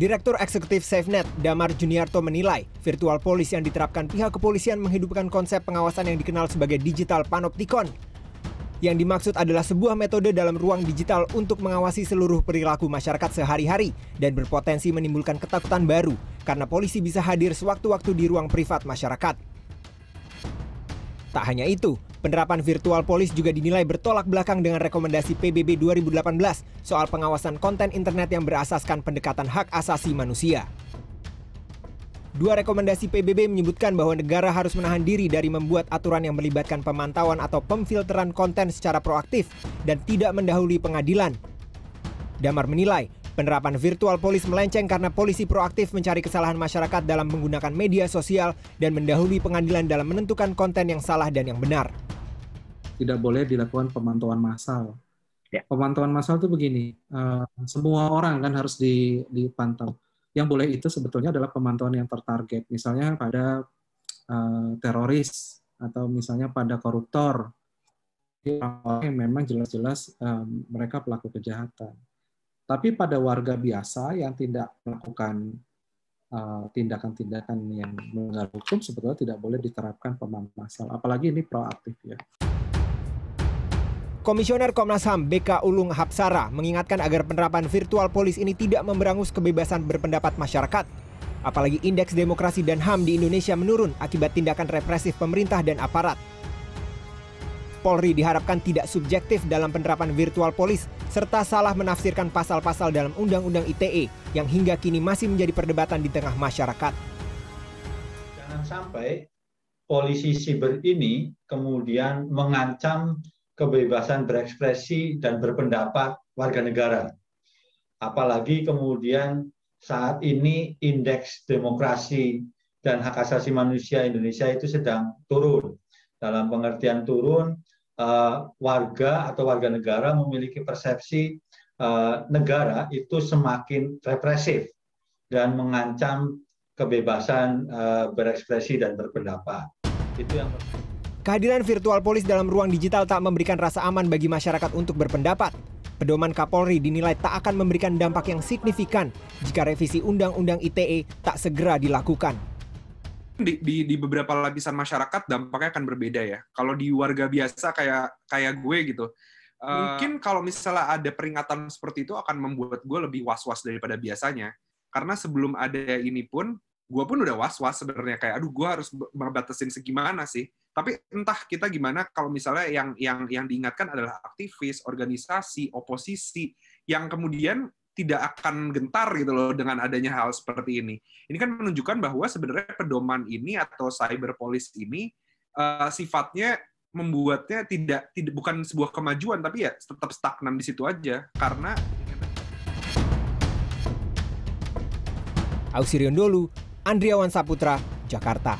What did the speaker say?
Direktur Eksekutif SafeNet, Damar Juniarto menilai, virtual police yang diterapkan pihak kepolisian menghidupkan konsep pengawasan yang dikenal sebagai digital panopticon. Yang dimaksud adalah sebuah metode dalam ruang digital untuk mengawasi seluruh perilaku masyarakat sehari-hari dan berpotensi menimbulkan ketakutan baru karena polisi bisa hadir sewaktu-waktu di ruang privat masyarakat. Tak hanya itu, Penerapan virtual police juga dinilai bertolak belakang dengan rekomendasi PBB 2018 soal pengawasan konten internet yang berasaskan pendekatan hak asasi manusia. Dua rekomendasi PBB menyebutkan bahwa negara harus menahan diri dari membuat aturan yang melibatkan pemantauan atau pemfilteran konten secara proaktif dan tidak mendahului pengadilan. Damar menilai Penerapan virtual polis melenceng karena polisi proaktif mencari kesalahan masyarakat dalam menggunakan media sosial dan mendahului pengadilan dalam menentukan konten yang salah dan yang benar. Tidak boleh dilakukan pemantauan massal. Ya. Pemantauan massal itu begini, uh, semua orang kan harus dipantau. Yang boleh itu sebetulnya adalah pemantauan yang tertarget, misalnya pada uh, teroris atau misalnya pada koruptor, yang memang jelas-jelas um, mereka pelaku kejahatan tapi pada warga biasa yang tidak melakukan eh, tindakan-tindakan uh, yang melanggar hukum sebetulnya tidak boleh diterapkan massal. Apalagi ini proaktif ya. Komisioner Komnas HAM BK Ulung Hapsara mengingatkan agar penerapan virtual polis ini tidak memberangus kebebasan berpendapat masyarakat. Apalagi indeks demokrasi dan HAM di Indonesia menurun akibat tindakan represif pemerintah dan aparat. Polri diharapkan tidak subjektif dalam penerapan virtual polis serta salah menafsirkan pasal-pasal dalam Undang-Undang ITE yang hingga kini masih menjadi perdebatan di tengah masyarakat. Jangan sampai polisi siber ini kemudian mengancam kebebasan berekspresi dan berpendapat warga negara. Apalagi kemudian saat ini indeks demokrasi dan hak asasi manusia Indonesia itu sedang turun. Dalam pengertian turun, uh, warga atau warga negara memiliki persepsi uh, negara itu semakin represif dan mengancam kebebasan uh, berekspresi dan berpendapat. Itu yang Kehadiran virtual polis dalam ruang digital tak memberikan rasa aman bagi masyarakat untuk berpendapat. Pedoman Kapolri dinilai tak akan memberikan dampak yang signifikan jika revisi Undang-Undang ITE tak segera dilakukan di, di, di beberapa lapisan masyarakat dampaknya akan berbeda ya. Kalau di warga biasa kayak kayak gue gitu, uh, mungkin kalau misalnya ada peringatan seperti itu akan membuat gue lebih was-was daripada biasanya. Karena sebelum ada ini pun, gue pun udah was-was sebenarnya kayak, aduh gue harus membatasin segimana sih. Tapi entah kita gimana kalau misalnya yang yang yang diingatkan adalah aktivis, organisasi, oposisi yang kemudian tidak akan gentar gitu loh dengan adanya hal seperti ini. Ini kan menunjukkan bahwa sebenarnya pedoman ini atau cyber police ini uh, sifatnya membuatnya tidak tidak bukan sebuah kemajuan tapi ya tetap stagnan di situ aja karena Ausirion Dolu, Andriawan Saputra, Jakarta.